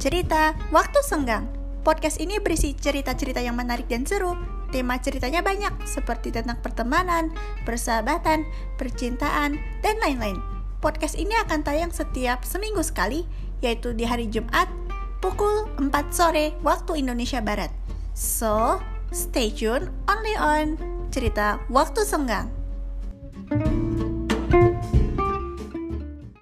Cerita Waktu Senggang. Podcast ini berisi cerita-cerita yang menarik dan seru. Tema ceritanya banyak, seperti tentang pertemanan, persahabatan, percintaan, dan lain-lain. Podcast ini akan tayang setiap seminggu sekali, yaitu di hari Jumat pukul 4 sore waktu Indonesia Barat. So, stay tune only on cerita Waktu Senggang. thank you